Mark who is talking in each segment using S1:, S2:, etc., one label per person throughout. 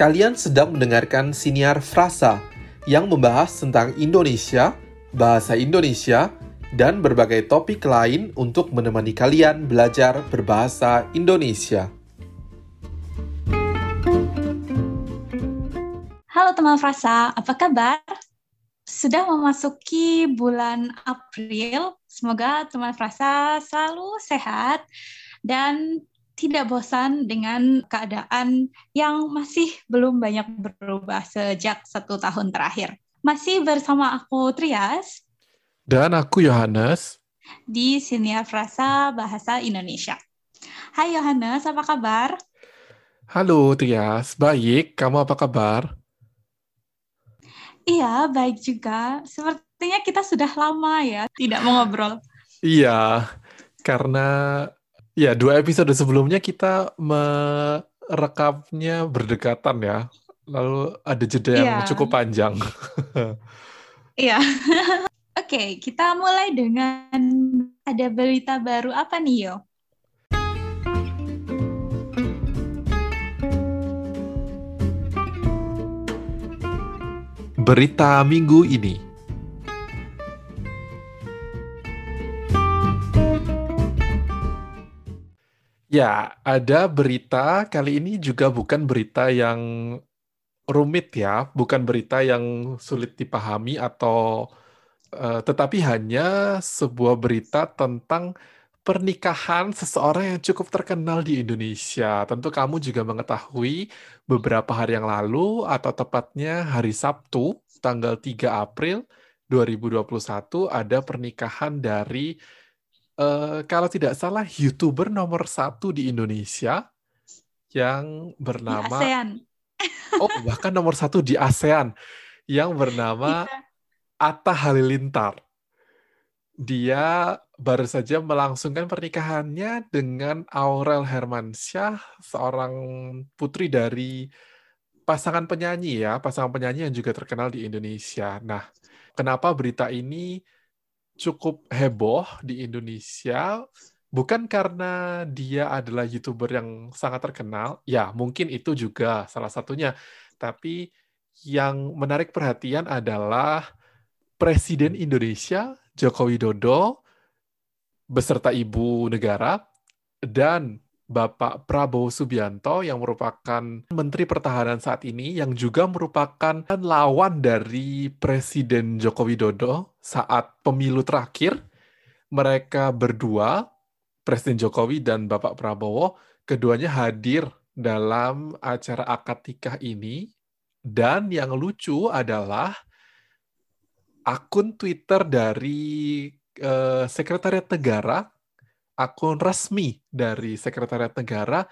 S1: Kalian sedang mendengarkan siniar frasa yang membahas tentang Indonesia, bahasa Indonesia, dan berbagai topik lain untuk menemani kalian belajar berbahasa Indonesia.
S2: Halo teman frasa, apa kabar? Sudah memasuki bulan April, semoga teman frasa selalu sehat dan tidak bosan dengan keadaan yang masih belum banyak berubah sejak satu tahun terakhir. Masih bersama aku Trias.
S1: Dan aku Yohanes.
S2: Di Siniar Frasa Bahasa Indonesia. Hai Yohanes, apa kabar?
S1: Halo Trias, baik. Kamu apa kabar?
S2: Iya, baik juga. Sepertinya kita sudah lama ya tidak mengobrol.
S1: Iya, karena Ya, dua episode sebelumnya kita merekamnya berdekatan ya. Lalu ada jeda yang yeah. cukup panjang.
S2: Iya. Oke, okay, kita mulai dengan ada berita baru apa nih, Yo?
S1: Berita minggu ini. Ya, ada berita kali ini juga bukan berita yang rumit ya, bukan berita yang sulit dipahami atau uh, tetapi hanya sebuah berita tentang pernikahan seseorang yang cukup terkenal di Indonesia. Tentu kamu juga mengetahui beberapa hari yang lalu atau tepatnya hari Sabtu tanggal 3 April 2021 ada pernikahan dari uh, kalau tidak salah youtuber nomor satu di Indonesia yang bernama
S2: di ASEAN.
S1: oh bahkan nomor satu di ASEAN yang bernama yeah. Atta Halilintar. Dia baru saja melangsungkan pernikahannya dengan Aurel Hermansyah, seorang putri dari pasangan penyanyi ya, pasangan penyanyi yang juga terkenal di Indonesia. Nah, kenapa berita ini cukup heboh di Indonesia bukan karena dia adalah youtuber yang sangat terkenal, ya mungkin itu juga salah satunya, tapi yang menarik perhatian adalah Presiden Indonesia Joko Widodo beserta ibu negara dan Bapak Prabowo Subianto yang merupakan Menteri Pertahanan saat ini yang juga merupakan lawan dari Presiden Joko Widodo saat pemilu terakhir. Mereka berdua, Presiden Jokowi dan Bapak Prabowo, keduanya hadir dalam acara akad nikah ini. Dan yang lucu adalah akun Twitter dari uh, Sekretariat Negara akun resmi dari Sekretariat Negara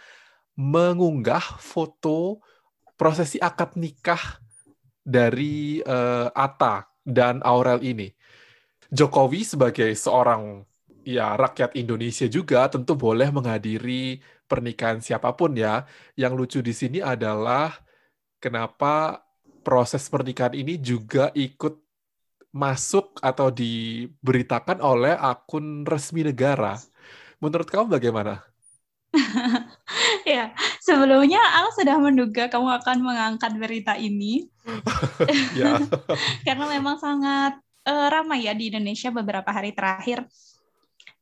S1: mengunggah foto prosesi akad nikah dari uh, Atta dan Aurel ini. Jokowi sebagai seorang ya rakyat Indonesia juga tentu boleh menghadiri pernikahan siapa pun ya. Yang lucu di sini adalah kenapa proses pernikahan ini juga ikut masuk atau diberitakan oleh akun resmi negara. Menurut kamu bagaimana?
S2: ya, sebelumnya Al sudah menduga kamu akan mengangkat berita ini. ya. Karena memang sangat uh, ramai ya di Indonesia beberapa hari terakhir.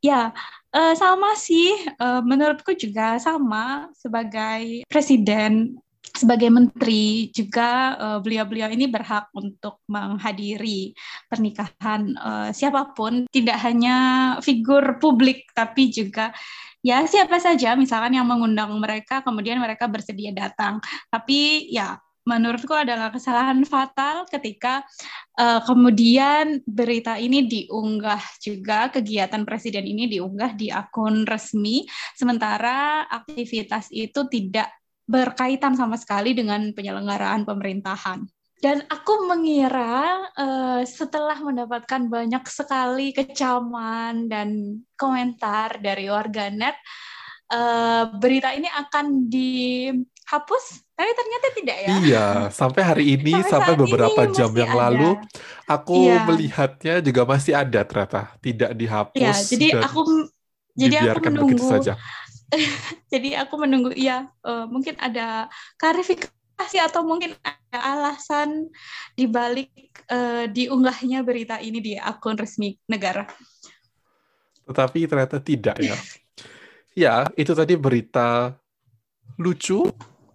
S2: Ya, uh, sama sih. Uh, menurutku juga sama sebagai presiden sebagai menteri juga uh, beliau-beliau ini berhak untuk menghadiri pernikahan uh, siapa pun, tidak hanya figur publik tapi juga ya siapa saja misalkan yang mengundang mereka kemudian mereka bersedia datang. Tapi ya menurutku adalah kesalahan fatal ketika uh, kemudian berita ini diunggah juga kegiatan presiden ini diunggah di akun resmi sementara aktivitas itu tidak berkaitan sama sekali dengan penyelenggaraan pemerintahan. Dan aku mengira uh, setelah mendapatkan banyak sekali kecaman dan komentar dari warganet, uh, berita ini akan dihapus, tapi ternyata tidak ya.
S1: Iya, sampai hari ini, sampai, sampai beberapa jam yang ada. lalu, aku iya. melihatnya juga masih ada ternyata, tidak dihapus. Iya,
S2: jadi aku jadi aku menunggu. saja. jadi aku menunggu ya uh, mungkin ada klarifikasi atau mungkin ada alasan dibalik uh, diunggahnya berita ini di akun resmi negara?
S1: Tetapi ternyata tidak ya. ya, itu tadi berita lucu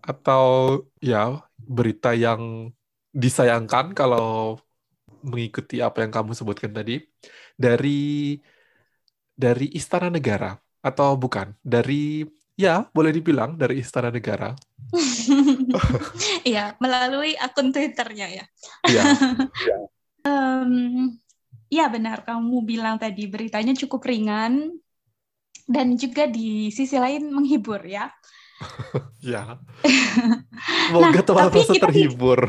S1: atau ya berita yang disayangkan kalau mengikuti apa yang kamu sebutkan tadi dari dari Istana Negara atau bukan dari ya boleh dibilang dari Istana Negara.
S2: Iya melalui akun Twitternya ya. Iya. um, ya benar kamu bilang tadi beritanya cukup ringan dan juga di sisi lain menghibur ya.
S1: ya. Semoga nah, teman merasa terhibur.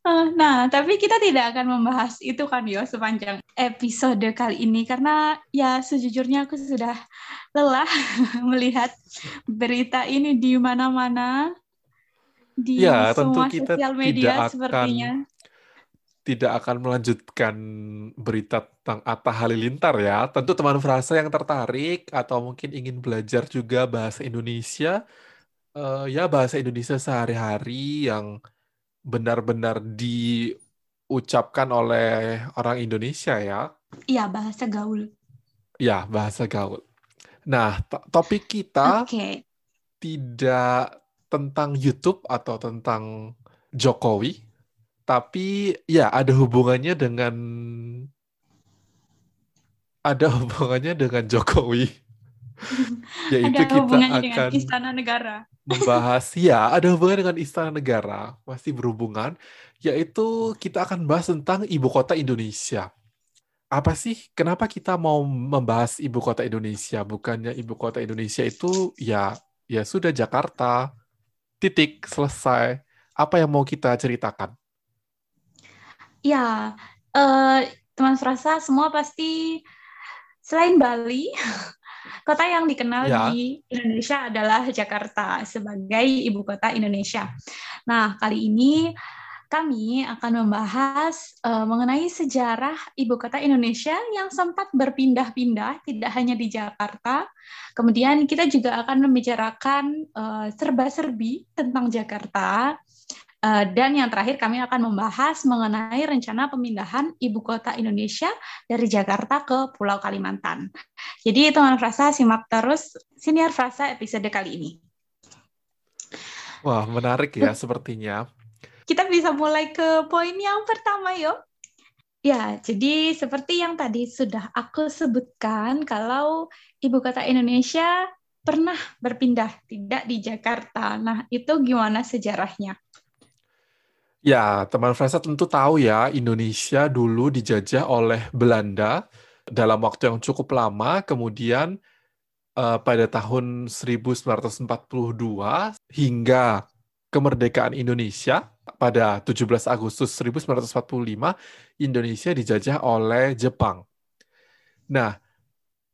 S2: Eh, nah, tapi kita tidak akan membahas itu kan yo sepanjang episode kali ini karena ya sejujurnya aku sudah lelah melihat berita ini di mana-mana di ya, semua tentu kita sosial media tidak sepertinya. Akan,
S1: tidak akan melanjutkan berita tentang Atta Halilintar ya. Tentu teman frasa yang tertarik atau mungkin ingin belajar juga bahasa Indonesia, uh, ya bahasa Indonesia sehari-hari yang benar-benar diucapkan oleh orang Indonesia ya.
S2: Iya, bahasa gaul.
S1: Ya, bahasa gaul. Nah, topik kita okay. tidak tentang YouTube atau tentang Jokowi, tapi ya ada hubungannya dengan ada hubungannya dengan Jokowi.
S2: Yaitu ada kita akan dengan Istana Negara
S1: membahas ya ada hubungan dengan istana negara masih berhubungan yaitu kita akan bahas tentang ibu kota Indonesia. Apa sih kenapa kita mau membahas ibu kota Indonesia? Bukannya ibu kota Indonesia itu ya ya sudah Jakarta. Titik selesai. Apa yang mau kita ceritakan?
S2: Ya uh, teman frasa semua pasti selain Bali Kota yang dikenal ya. di Indonesia adalah Jakarta sebagai ibu kota Indonesia. Nah, kali ini kami akan membahas uh, mengenai sejarah ibu kota Indonesia yang sempat berpindah-pindah, tidak hanya di Jakarta. Kemudian kita juga akan membicarakan uh, serba-serbi tentang Jakarta, Eh, dan yang terakhir kami akan membahas mengenai rencana pemindahan ibu kota Indonesia dari Jakarta ke Pulau Kalimantan. Jadi teman Frasa simak terus senior Frasa episode kali ini.
S1: Wah menarik ya sepertinya.
S2: Kita bisa mulai ke poin yang pertama yuk. Ya, jadi seperti yang tadi sudah aku sebutkan, kalau ibu kota Indonesia pernah berpindah, tidak di Jakarta. Nah, itu gimana sejarahnya?
S1: Ya, teman Frasa tentu tahu ya, Indonesia dulu dijajah oleh Belanda dalam waktu yang cukup lama, kemudian uh, pada tahun 1942 hingga kemerdekaan Indonesia pada 17 Agustus 1945, Indonesia dijajah oleh Jepang. Nah,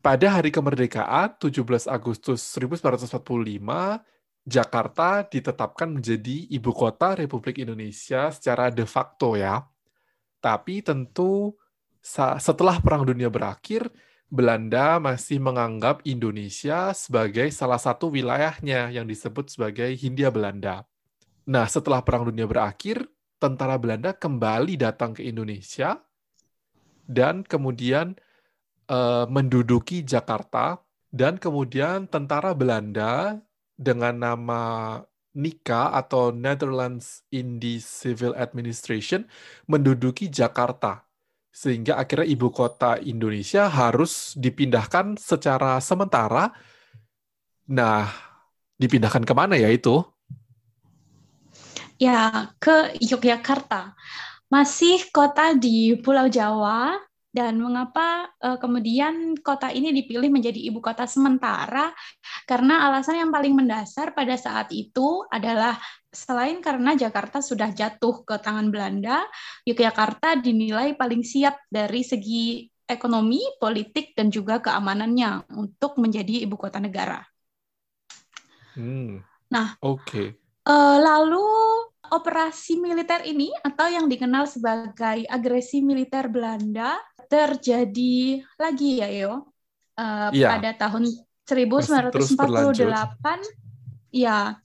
S1: pada hari kemerdekaan 17 Agustus 1945, Jakarta ditetapkan menjadi ibu kota Republik Indonesia secara de facto ya. Tapi tentu setelah Perang Dunia berakhir, Belanda masih menganggap Indonesia sebagai salah satu wilayahnya yang disebut sebagai Hindia Belanda. Nah, setelah Perang Dunia berakhir, tentara Belanda kembali datang ke Indonesia dan kemudian uh, menduduki Jakarta dan kemudian tentara Belanda dengan nama NICA atau Netherlands Indie Civil Administration menduduki Jakarta. Sehingga akhirnya ibu kota Indonesia harus dipindahkan secara sementara. Nah, dipindahkan ke mana ya itu?
S2: Ya, ke Yogyakarta. Masih kota di Pulau Jawa, dan mengapa uh, kemudian kota ini dipilih menjadi ibu kota sementara? Karena alasan yang paling mendasar pada saat itu adalah selain karena Jakarta sudah jatuh ke tangan Belanda, Yogyakarta dinilai paling siap dari segi ekonomi, politik, dan juga keamanannya untuk menjadi ibu kota negara.
S1: Hmm. Nah, oke. Okay.
S2: Uh, eh, lalu operasi militer ini atau yang dikenal sebagai agresi militer Belanda terjadi lagi ya Yo uh, ya. pada tahun 1948 ya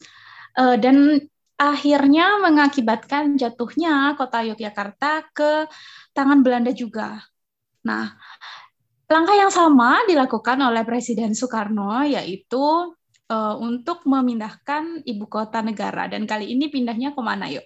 S2: uh, dan akhirnya mengakibatkan jatuhnya kota Yogyakarta ke tangan Belanda juga. Nah, langkah yang sama dilakukan oleh Presiden Soekarno yaitu uh, untuk memindahkan ibu kota negara dan kali ini pindahnya ke mana yuk?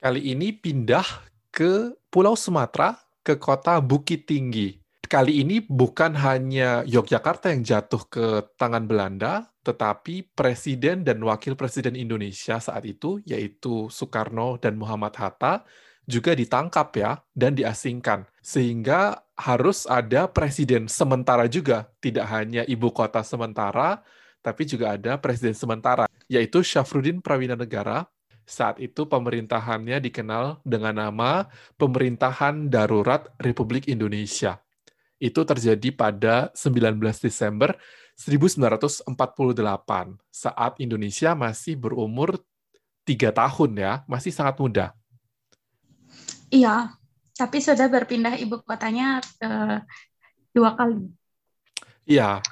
S1: Kali ini pindah ke Pulau Sumatera ke kota Bukit Tinggi. Kali ini bukan hanya Yogyakarta yang jatuh ke tangan Belanda, tetapi Presiden dan Wakil Presiden Indonesia saat itu, yaitu Soekarno dan Muhammad Hatta, juga ditangkap ya dan diasingkan. Sehingga harus ada presiden sementara juga, tidak hanya ibu kota sementara, tapi juga ada presiden sementara, yaitu Syafruddin Prawina Negara saat itu pemerintahannya dikenal dengan nama Pemerintahan Darurat Republik Indonesia. Itu terjadi pada 19 Desember 1948 saat Indonesia masih berumur tiga tahun ya, masih sangat muda.
S2: Iya, tapi sudah berpindah ibu kotanya uh, dua kali.
S1: Iya.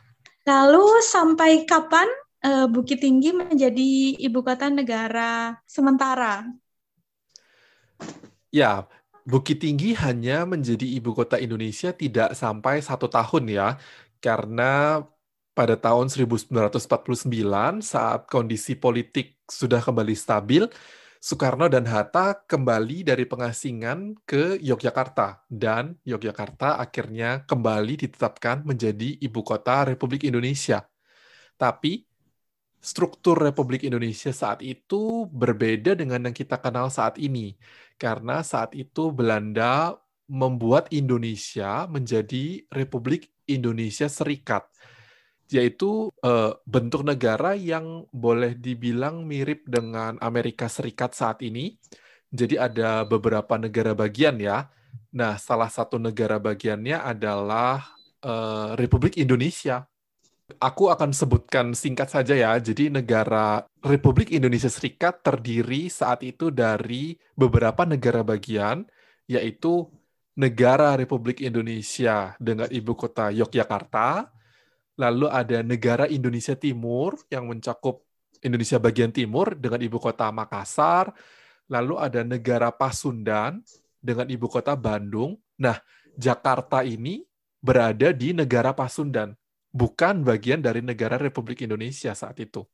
S2: Lalu sampai kapan uh, Bukit Tinggi menjadi ibu kota negara sementara.
S1: Ya, Bukit Tinggi hanya menjadi ibu kota Indonesia tidak sampai satu tahun ya, karena pada tahun 1949 saat kondisi politik sudah kembali stabil, Soekarno dan Hatta kembali dari pengasingan ke Yogyakarta dan Yogyakarta akhirnya kembali ditetapkan menjadi ibu kota Republik Indonesia. Tapi struktur Republik Indonesia saat itu berbeda dengan yang kita kenal saat ini. Karena saat itu Belanda membuat Indonesia menjadi Republik Indonesia Serikat. Yaitu eh, bentuk negara yang boleh dibilang mirip dengan Amerika Serikat saat ini. Jadi ada beberapa negara bagian ya. Nah, salah satu negara bagiannya adalah eh, Republik Indonesia Aku akan sebutkan singkat saja ya. Jadi negara Republik Indonesia Serikat terdiri saat itu dari beberapa negara bagian, yaitu negara Republik Indonesia dengan ibu kota Yogyakarta, lalu ada negara Indonesia Timur yang mencakup Indonesia bagian timur dengan ibu kota Makassar, lalu ada negara Pasundan dengan ibu kota Bandung. Nah, Jakarta ini berada di negara Pasundan bukan bagian dari negara Republik Indonesia saat itu.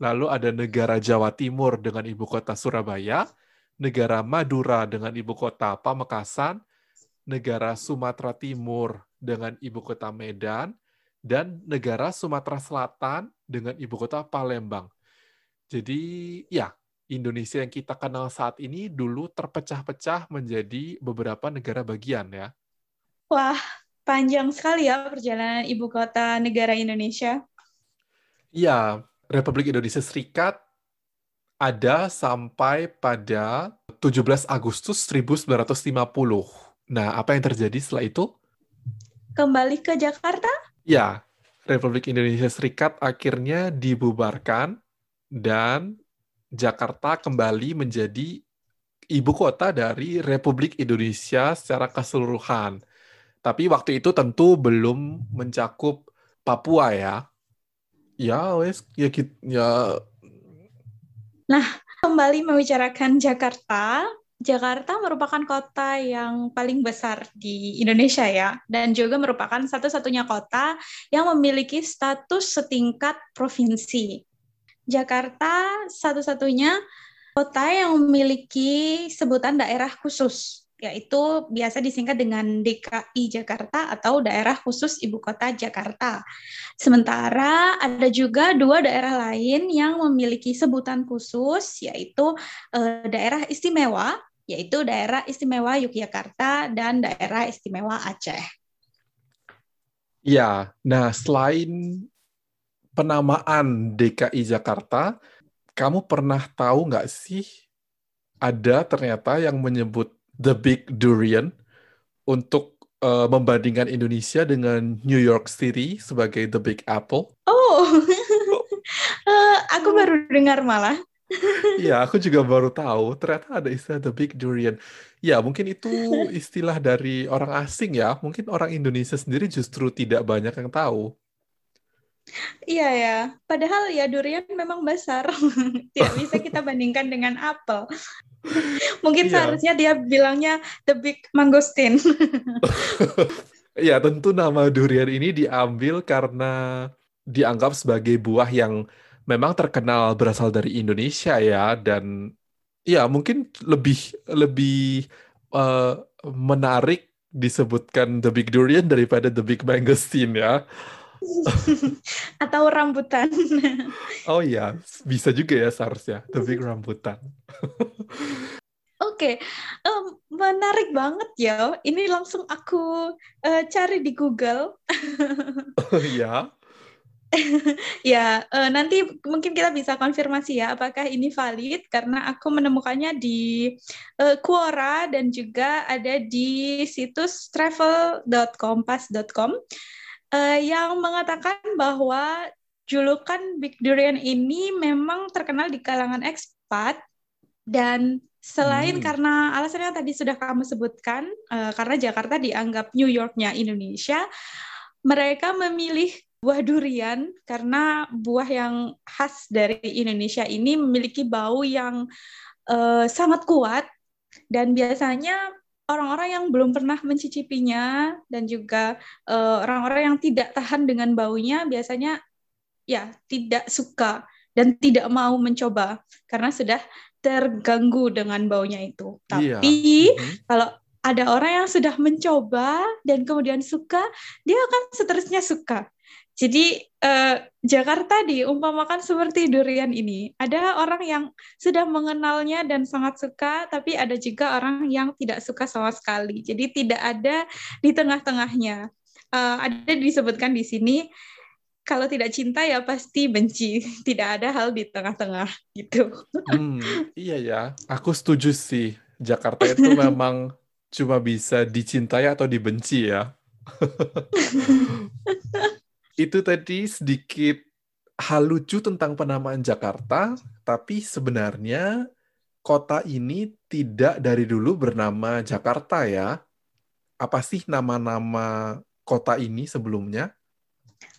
S1: Lalu ada negara Jawa Timur dengan ibu kota Surabaya, negara Madura dengan ibu kota Pamekasan, negara Sumatera Timur dengan ibu kota Medan, dan negara Sumatera Selatan dengan ibu kota Palembang. Jadi ya, Indonesia yang kita kenal saat ini dulu terpecah-pecah menjadi beberapa negara bagian ya.
S2: Wah, panjang sekali ya perjalanan ibu kota negara Indonesia.
S1: Iya, Republik Indonesia Serikat ada sampai pada 17 Agustus 1950. Nah, apa yang terjadi setelah itu?
S2: Kembali ke Jakarta?
S1: Ya, Republik Indonesia Serikat akhirnya dibubarkan dan Jakarta kembali menjadi ibu kota dari Republik Indonesia secara keseluruhan. Tapi waktu itu tentu belum mencakup Papua ya. Ya, wes ya ya
S2: Nah, kembali membicarakan Jakarta. Jakarta merupakan kota yang paling besar di Indonesia ya, dan juga merupakan satu-satunya kota yang memiliki status setingkat provinsi. Jakarta satu-satunya kota yang memiliki sebutan daerah khusus yaitu biasa disingkat dengan DKI Jakarta atau Daerah Khusus Ibu Kota Jakarta. Sementara ada juga dua daerah lain yang memiliki sebutan khusus yaitu eh, daerah istimewa yaitu Daerah Istimewa Yogyakarta dan Daerah Istimewa Aceh.
S1: Ya, nah selain penamaan DKI Jakarta, kamu pernah tahu nggak sih ada ternyata yang menyebut The Big Durian untuk uh, membandingkan Indonesia dengan New York City sebagai The Big Apple.
S2: Oh, uh, aku baru dengar malah.
S1: Iya, aku juga baru tahu ternyata ada istilah The Big Durian. Ya, mungkin itu istilah dari orang asing ya. Mungkin orang Indonesia sendiri justru tidak banyak yang tahu.
S2: Iya ya, padahal ya durian memang besar. Tidak bisa kita bandingkan dengan apel. Mungkin iya. seharusnya dia bilangnya the big mangosteen.
S1: Iya, tentu nama durian ini diambil karena dianggap sebagai buah yang memang terkenal berasal dari Indonesia ya dan ya mungkin lebih lebih uh, menarik disebutkan the big durian daripada the big mangosteen ya.
S2: Atau rambutan.
S1: oh iya, bisa juga ya seharusnya the big rambutan.
S2: Oke, okay. um, menarik banget ya. Ini langsung aku uh, cari di Google.
S1: oh, ya.
S2: ya, uh, nanti mungkin kita bisa konfirmasi ya apakah ini valid karena aku menemukannya di uh, Quora dan juga ada di situs travel.kompas.com uh, yang mengatakan bahwa julukan Big Durian ini memang terkenal di kalangan ekspat dan Selain hmm. karena alasan yang tadi sudah kamu sebutkan, uh, karena Jakarta dianggap New Yorknya Indonesia, mereka memilih buah durian karena buah yang khas dari Indonesia ini memiliki bau yang uh, sangat kuat dan biasanya orang-orang yang belum pernah mencicipinya dan juga eh, orang-orang uh, yang tidak tahan dengan baunya biasanya ya tidak suka dan tidak mau mencoba karena sudah terganggu dengan baunya itu. Iya. Tapi iya. kalau ada orang yang sudah mencoba dan kemudian suka, dia akan seterusnya suka. Jadi eh, Jakarta diumpamakan seperti durian ini. Ada orang yang sudah mengenalnya dan sangat suka, tapi ada juga orang yang tidak suka sama sekali. Jadi tidak ada di tengah-tengahnya. Uh, ada disebutkan di sini kalau tidak cinta ya pasti benci. Tidak ada hal di tengah-tengah gitu.
S1: Hmm, iya ya, aku setuju sih. Jakarta itu memang cuma bisa dicintai atau dibenci ya. itu tadi sedikit hal lucu tentang penamaan Jakarta, tapi sebenarnya kota ini tidak dari dulu bernama Jakarta ya. Apa sih nama-nama kota ini sebelumnya?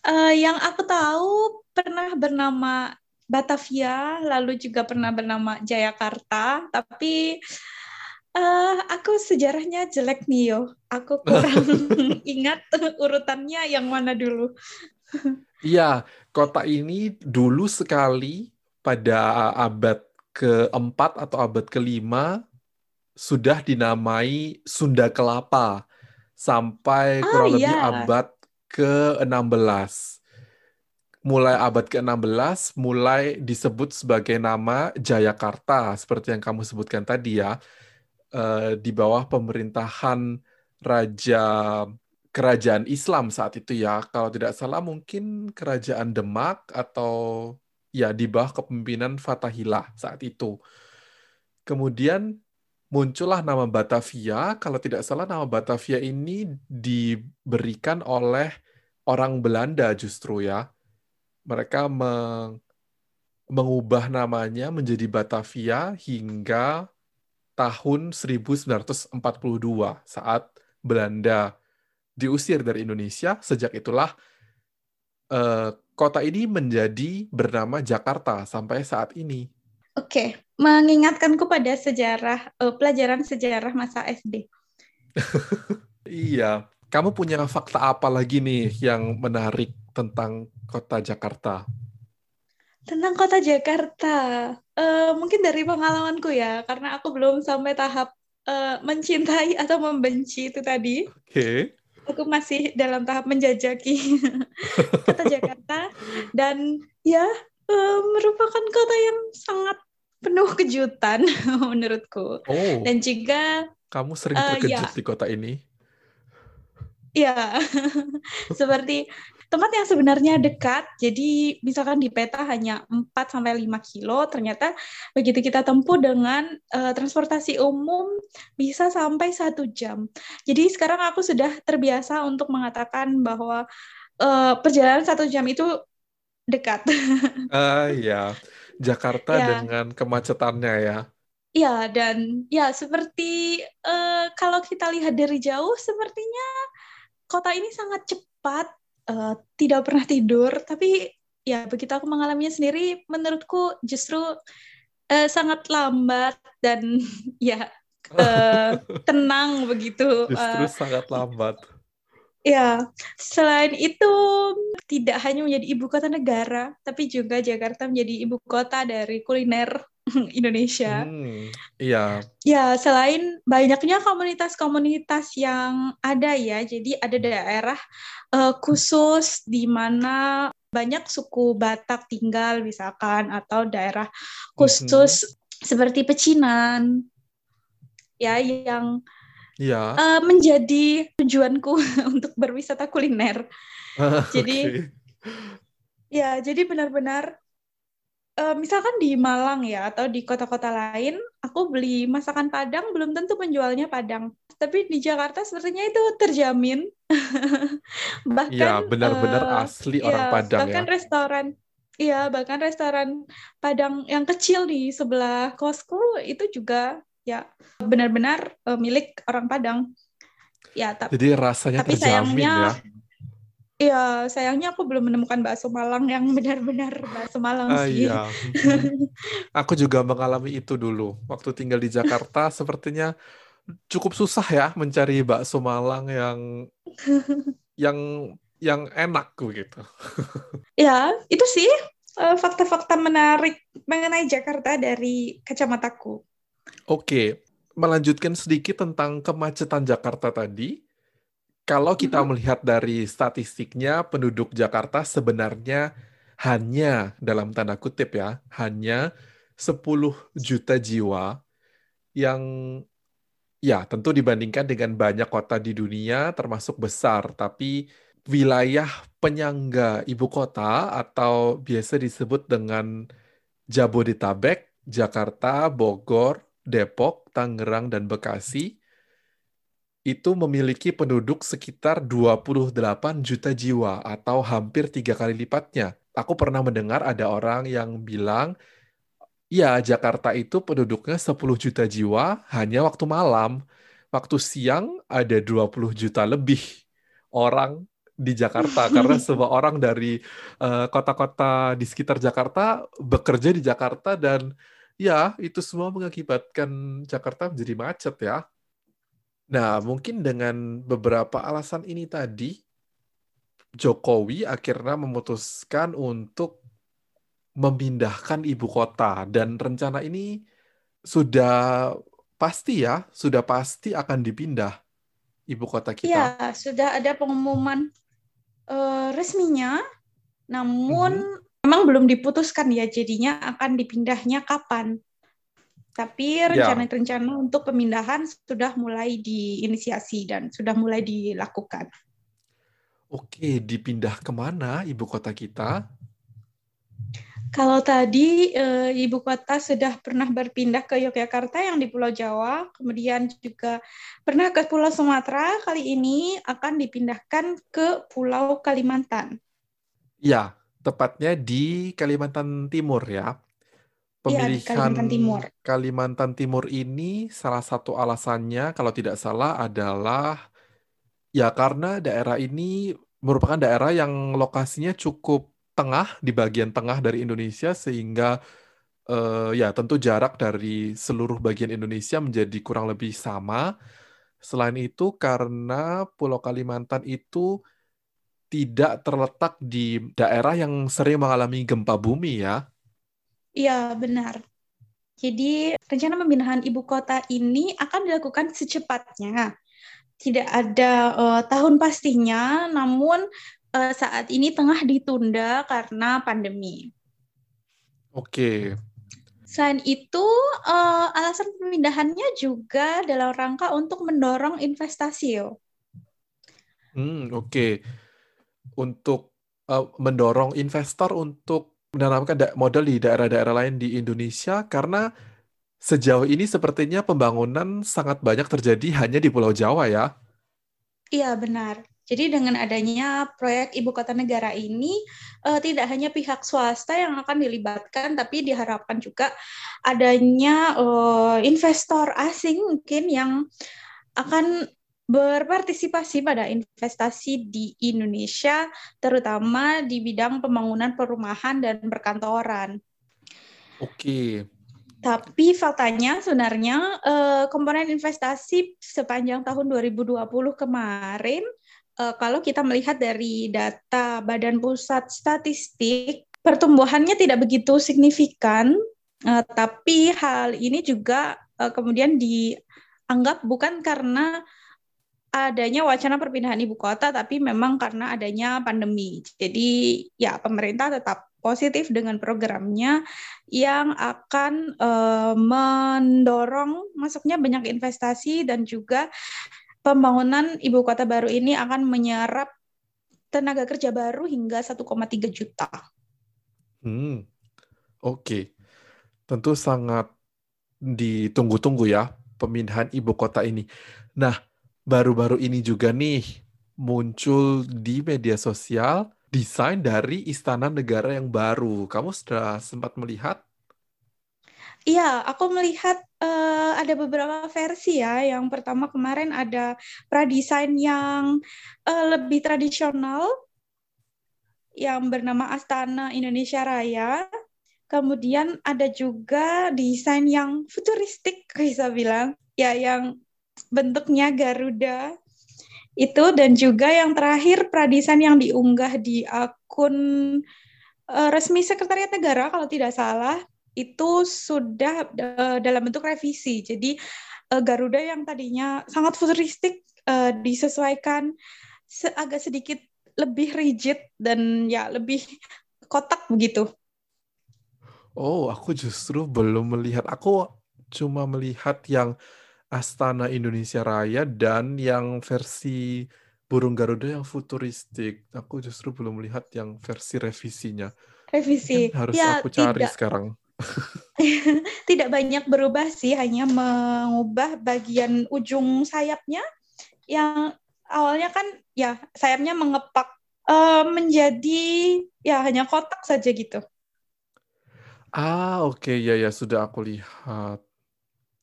S2: Uh, yang aku tahu pernah bernama Batavia, lalu juga pernah bernama Jayakarta, tapi uh, aku sejarahnya jelek nih yo. Aku kurang ingat urutannya yang mana dulu.
S1: Iya, kota ini dulu sekali pada abad keempat atau abad kelima sudah dinamai Sunda Kelapa sampai kurang oh, lebih iya. abad ke-16. Mulai abad ke-16 mulai disebut sebagai nama Jayakarta seperti yang kamu sebutkan tadi ya. Uh, di bawah pemerintahan raja kerajaan Islam saat itu ya. Kalau tidak salah mungkin kerajaan Demak atau ya di bawah kepemimpinan Fatahillah saat itu. Kemudian muncullah nama Batavia. Kalau tidak salah nama Batavia ini diberikan oleh orang Belanda justru ya. Mereka meng mengubah namanya menjadi Batavia hingga tahun 1942 saat Belanda diusir dari Indonesia. Sejak itulah uh, kota ini menjadi bernama Jakarta sampai saat ini.
S2: Oke, mengingatkanku pada sejarah uh, pelajaran sejarah masa SD.
S1: iya, kamu punya fakta apa lagi nih yang menarik tentang kota Jakarta?
S2: Tentang kota Jakarta, uh, mungkin dari pengalamanku ya, karena aku belum sampai tahap uh, mencintai atau membenci itu tadi. Oke. Okay. Aku masih dalam tahap menjajaki kota Jakarta dan ya uh, merupakan kota yang sangat penuh kejutan menurutku. Oh. Dan juga
S1: kamu sering uh, terkejut ya. di kota ini?
S2: Ya, seperti tempat yang sebenarnya dekat, jadi misalkan di peta hanya 4 sampai 5 kilo, ternyata begitu kita tempuh dengan uh, transportasi umum bisa sampai satu jam. Jadi sekarang aku sudah terbiasa untuk mengatakan bahwa uh, perjalanan satu jam itu dekat.
S1: Ah uh, ya, Jakarta ya. dengan kemacetannya ya.
S2: Ya dan ya seperti uh, kalau kita lihat dari jauh, sepertinya kota ini sangat cepat uh, tidak pernah tidur, tapi ya begitu aku mengalaminya sendiri, menurutku justru uh, sangat lambat dan ya uh, tenang begitu.
S1: Justru uh, sangat lambat.
S2: Ya, selain itu tidak hanya menjadi ibu kota negara, tapi juga Jakarta menjadi ibu kota dari kuliner Indonesia. Hmm,
S1: iya.
S2: Ya, selain banyaknya komunitas-komunitas yang ada ya, jadi ada daerah uh, khusus di mana banyak suku Batak tinggal misalkan atau daerah khusus hmm. seperti pecinan ya yang ya. uh, menjadi tujuanku untuk berwisata kuliner. jadi ya jadi benar-benar uh, misalkan di Malang ya atau di kota-kota lain, aku beli masakan Padang belum tentu penjualnya Padang, tapi di Jakarta sepertinya itu terjamin.
S1: bahkan ya, benar-benar uh, asli ya, orang Padang
S2: bahkan ya. restoran Iya, bahkan restoran Padang yang kecil di sebelah kosku itu juga ya benar-benar uh, milik orang Padang. Ya,
S1: tapi Jadi rasanya tapi terjamin sayangnya, ya.
S2: Iya, sayangnya aku belum menemukan bakso Malang yang benar-benar bakso Malang ah, sih. Iya.
S1: aku juga mengalami itu dulu. Waktu tinggal di Jakarta, sepertinya cukup susah ya mencari bakso Malang yang yang yang enak gitu.
S2: ya, itu sih eh, fakta-fakta menarik mengenai Jakarta dari kacamataku.
S1: Oke, melanjutkan sedikit tentang kemacetan Jakarta tadi kalau kita melihat dari statistiknya, penduduk Jakarta sebenarnya hanya dalam tanda kutip ya, hanya 10 juta jiwa yang ya tentu dibandingkan dengan banyak kota di dunia termasuk besar, tapi wilayah penyangga ibu kota atau biasa disebut dengan Jabodetabek, Jakarta, Bogor, Depok, Tangerang, dan Bekasi itu memiliki penduduk sekitar 28 juta jiwa atau hampir tiga kali lipatnya. Aku pernah mendengar ada orang yang bilang, ya Jakarta itu penduduknya 10 juta jiwa hanya waktu malam. Waktu siang ada 20 juta lebih orang di Jakarta karena semua orang dari eh, kota-kota uh, di sekitar Jakarta bekerja di Jakarta dan ya itu semua mengakibatkan Jakarta menjadi macet ya. Nah, mungkin dengan beberapa alasan ini tadi, Jokowi akhirnya memutuskan untuk memindahkan ibu kota dan rencana ini sudah pasti ya, sudah pasti akan dipindah ibu kota kita.
S2: Iya, sudah ada pengumuman uh, resminya, namun mm -hmm. memang belum diputuskan ya jadinya akan dipindahnya kapan. Tapi ya. rencana-rencana untuk pemindahan sudah mulai diinisiasi dan sudah mulai dilakukan.
S1: Oke, dipindah ke mana ibu kota kita?
S2: Kalau tadi e, ibu kota sudah pernah berpindah ke Yogyakarta yang di Pulau Jawa, kemudian juga pernah ke Pulau Sumatera, kali ini akan dipindahkan ke Pulau Kalimantan.
S1: Ya, tepatnya di Kalimantan Timur ya. Pemilihan ya, Kalimantan Timur. Kalimantan Timur ini salah satu alasannya kalau tidak salah adalah ya karena daerah ini merupakan daerah yang lokasinya cukup tengah di bagian tengah dari Indonesia sehingga uh, ya tentu jarak dari seluruh bagian Indonesia menjadi kurang lebih sama. Selain itu karena Pulau Kalimantan itu tidak terletak di daerah yang sering mengalami gempa bumi ya.
S2: Iya, benar. Jadi, rencana pemindahan ibu kota ini akan dilakukan secepatnya. Tidak ada uh, tahun pastinya, namun uh, saat ini tengah ditunda karena pandemi.
S1: Oke.
S2: Selain itu, uh, alasan pemindahannya juga dalam rangka untuk mendorong investasi.
S1: Hmm, oke. Okay. Untuk uh, mendorong investor untuk menanamkan modal di daerah-daerah lain di Indonesia karena sejauh ini sepertinya pembangunan sangat banyak terjadi hanya di Pulau Jawa ya.
S2: Iya benar. Jadi dengan adanya proyek ibu kota negara ini uh, tidak hanya pihak swasta yang akan dilibatkan, tapi diharapkan juga adanya uh, investor asing mungkin yang akan berpartisipasi pada investasi di Indonesia, terutama di bidang pembangunan perumahan dan perkantoran.
S1: Oke.
S2: Tapi faktanya sebenarnya eh, komponen investasi sepanjang tahun 2020 kemarin, eh, kalau kita melihat dari data Badan Pusat Statistik, pertumbuhannya tidak begitu signifikan, eh, tapi hal ini juga kemudian dianggap bukan karena adanya wacana perpindahan ibu kota, tapi memang karena adanya pandemi. Jadi ya pemerintah tetap positif dengan programnya yang akan uh, mendorong masuknya banyak investasi dan juga pembangunan ibu kota baru ini akan menyerap tenaga kerja baru hingga 1,3 juta.
S1: Hmm, oke. Okay. Tentu sangat ditunggu-tunggu ya pemindahan ibu kota ini. Nah, baru-baru ini juga nih muncul di media sosial desain dari istana negara yang baru. Kamu sudah sempat melihat?
S2: Iya, aku melihat uh, ada beberapa versi ya. Yang pertama kemarin ada pradesain yang uh, lebih tradisional yang bernama Astana Indonesia Raya. Kemudian ada juga desain yang futuristik, bisa bilang, ya yang bentuknya Garuda itu dan juga yang terakhir Pradisan yang diunggah di akun uh, resmi Sekretariat Negara kalau tidak salah itu sudah uh, dalam bentuk revisi. Jadi uh, Garuda yang tadinya sangat futuristik uh, disesuaikan se agak sedikit lebih rigid dan ya lebih kotak begitu.
S1: Oh, aku justru belum melihat. Aku cuma melihat yang Astana Indonesia Raya dan yang versi burung Garuda yang futuristik. Aku justru belum melihat yang versi revisinya.
S2: Revisi.
S1: harus ya, aku cari tidak. sekarang.
S2: tidak banyak berubah sih, hanya mengubah bagian ujung sayapnya yang awalnya kan ya sayapnya mengepak uh, menjadi ya hanya kotak saja gitu.
S1: Ah, oke okay. ya ya sudah aku lihat.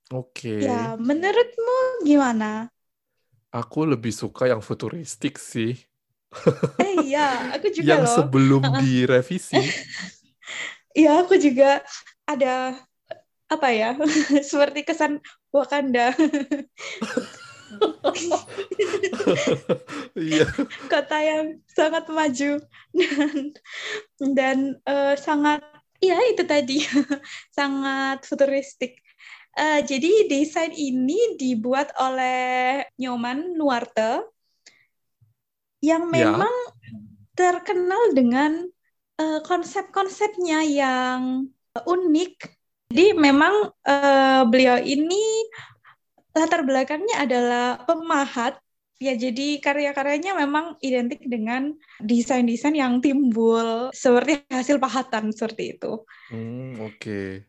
S1: Oke.
S2: Ya, menurutmu gimana?
S1: Aku lebih suka yang futuristik sih.
S2: Eh iya, aku juga
S1: yang
S2: loh.
S1: sebelum direvisi.
S2: Iya, aku juga ada apa ya? seperti kesan Wakanda.
S1: Iya.
S2: Kota yang sangat maju dan dan uh, sangat ya itu tadi sangat futuristik. Uh, jadi desain ini dibuat oleh Nyoman Nuarte yang ya. memang ya. terkenal dengan uh, konsep-konsepnya yang unik. Jadi memang uh, beliau ini latar belakangnya adalah pemahat. Ya, jadi karya-karyanya memang identik dengan desain-desain yang timbul seperti hasil pahatan seperti itu.
S1: Hmm, oke. Okay.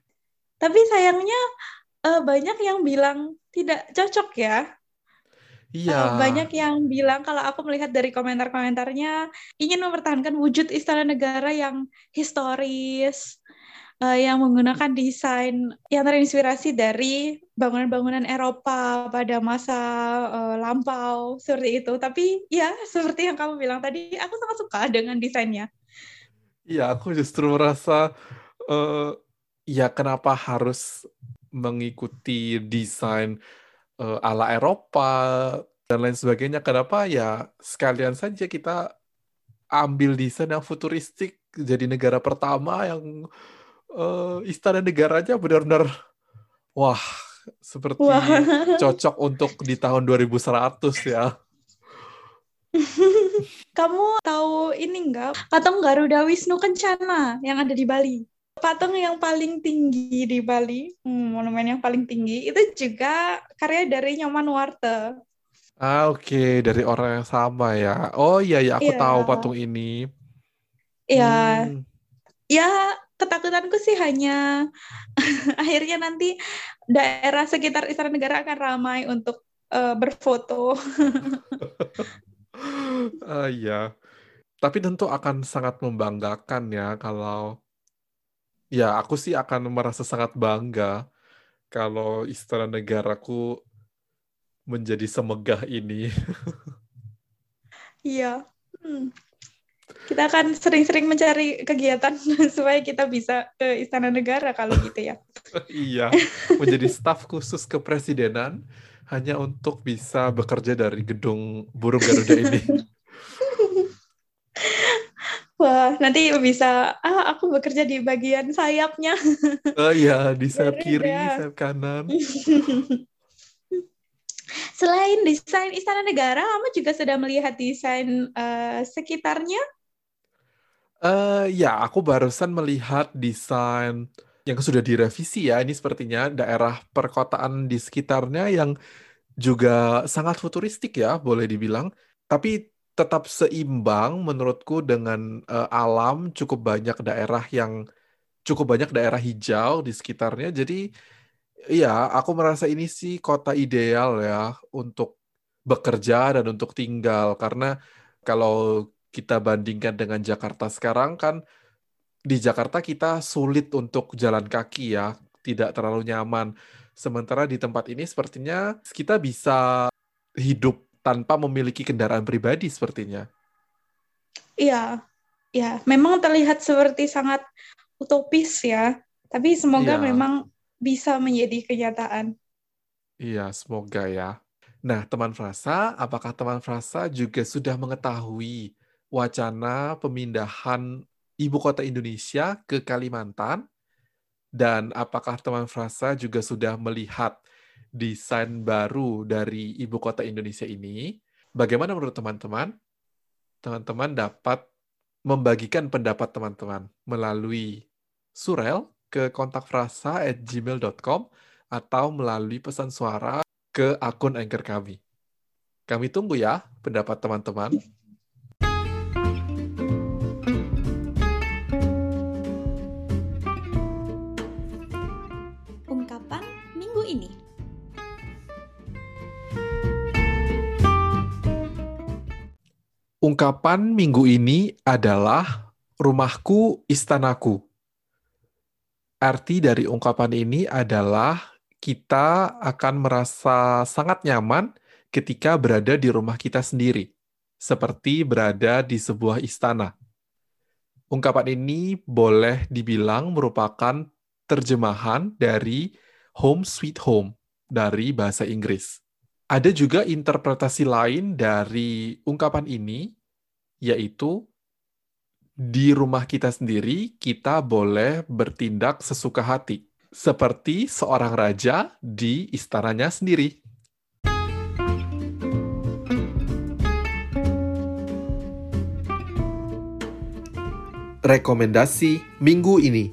S2: Tapi sayangnya uh, banyak yang bilang tidak cocok ya.
S1: Iya. Uh,
S2: banyak yang bilang kalau aku melihat dari komentar-komentarnya ingin mempertahankan wujud istana negara yang historis, uh, yang menggunakan desain yang terinspirasi dari bangunan-bangunan Eropa pada masa uh, lampau seperti itu. Tapi ya seperti yang kamu bilang tadi, aku sangat suka dengan desainnya.
S1: Iya, aku justru merasa uh, ya kenapa harus mengikuti desain uh, ala Eropa dan lain sebagainya. Kenapa ya sekalian saja kita ambil desain yang futuristik jadi negara pertama yang uh, istana negaranya benar-benar wah seperti wah. cocok untuk di tahun 2100 ya.
S2: Kamu tahu ini enggak? Patung Garuda Wisnu Kencana yang ada di Bali? Patung yang paling tinggi di Bali, hmm, monumen yang paling tinggi itu juga karya dari Nyoman Warte.
S1: Ah oke okay. dari orang yang sama ya. Oh iya ya aku yeah. tahu patung ini.
S2: Iya. Hmm. Ya ketakutanku sih hanya akhirnya nanti daerah sekitar Istana Negara akan ramai untuk uh, berfoto.
S1: ah iya. Tapi tentu akan sangat membanggakan ya kalau Ya, aku sih akan merasa sangat bangga kalau istana negaraku menjadi semegah ini.
S2: Iya. Hmm. Kita akan sering-sering mencari kegiatan supaya kita bisa ke Istana Negara kalau gitu ya.
S1: iya, menjadi staf khusus kepresidenan hanya untuk bisa bekerja dari gedung burung Garuda ini.
S2: Wah, nanti bisa, ah aku bekerja di bagian sayapnya.
S1: Oh iya, di sayap kiri, sayap kanan.
S2: Selain desain Istana Negara, kamu juga sudah melihat desain uh, sekitarnya?
S1: Uh, ya, aku barusan melihat desain yang sudah direvisi ya. Ini sepertinya daerah perkotaan di sekitarnya yang juga sangat futuristik ya, boleh dibilang. Tapi tetap seimbang menurutku dengan uh, alam cukup banyak daerah yang cukup banyak daerah hijau di sekitarnya. Jadi ya aku merasa ini sih kota ideal ya untuk bekerja dan untuk tinggal. Karena kalau kita bandingkan dengan Jakarta sekarang kan di Jakarta kita sulit untuk jalan kaki ya tidak terlalu nyaman. Sementara di tempat ini sepertinya kita bisa hidup tanpa memiliki kendaraan pribadi sepertinya.
S2: Iya, ya memang terlihat seperti sangat utopis ya, tapi semoga ya. memang bisa menjadi kenyataan.
S1: Iya, semoga ya. Nah, teman frasa, apakah teman frasa juga sudah mengetahui wacana pemindahan ibu kota Indonesia ke Kalimantan? Dan apakah teman frasa juga sudah melihat desain baru dari ibu kota Indonesia ini. Bagaimana menurut teman-teman? Teman-teman dapat membagikan pendapat teman-teman melalui surel ke kontak frasa at gmail.com atau melalui pesan suara ke akun Anchor kami. Kami tunggu ya pendapat teman-teman. Ungkapan minggu ini adalah rumahku istanaku. Arti dari ungkapan ini adalah kita akan merasa sangat nyaman ketika berada di rumah kita sendiri, seperti berada di sebuah istana. Ungkapan ini boleh dibilang merupakan terjemahan dari home sweet home dari bahasa Inggris. Ada juga interpretasi lain dari ungkapan ini, yaitu di rumah kita sendiri kita boleh bertindak sesuka hati, seperti seorang raja di istananya sendiri. Rekomendasi minggu ini.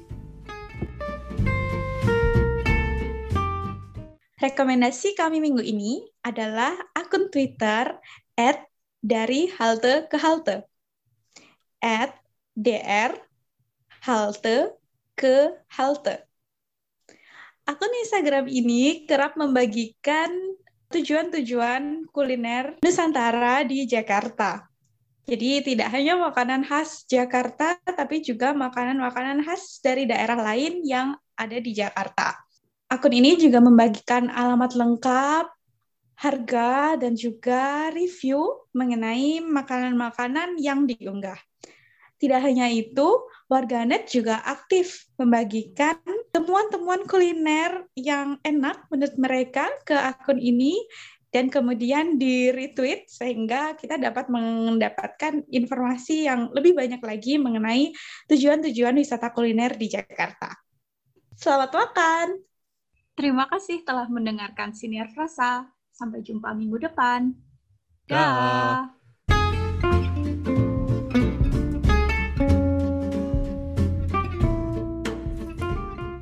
S2: Rekomendasi kami minggu ini adalah akun Twitter at dari halte ke halte. At dr halte ke halte. Akun Instagram ini kerap membagikan tujuan-tujuan kuliner Nusantara di Jakarta. Jadi tidak hanya makanan khas Jakarta, tapi juga makanan-makanan khas dari daerah lain yang ada di Jakarta. Akun ini juga membagikan alamat lengkap, harga, dan juga review mengenai makanan-makanan yang diunggah. Tidak hanya itu, warganet juga aktif membagikan temuan-temuan kuliner yang enak menurut mereka ke akun ini dan kemudian di retweet sehingga kita dapat mendapatkan informasi yang lebih banyak lagi mengenai tujuan-tujuan wisata kuliner di Jakarta. Selamat makan! Terima kasih telah mendengarkan Siniar Frasa. Sampai jumpa minggu depan. Dah.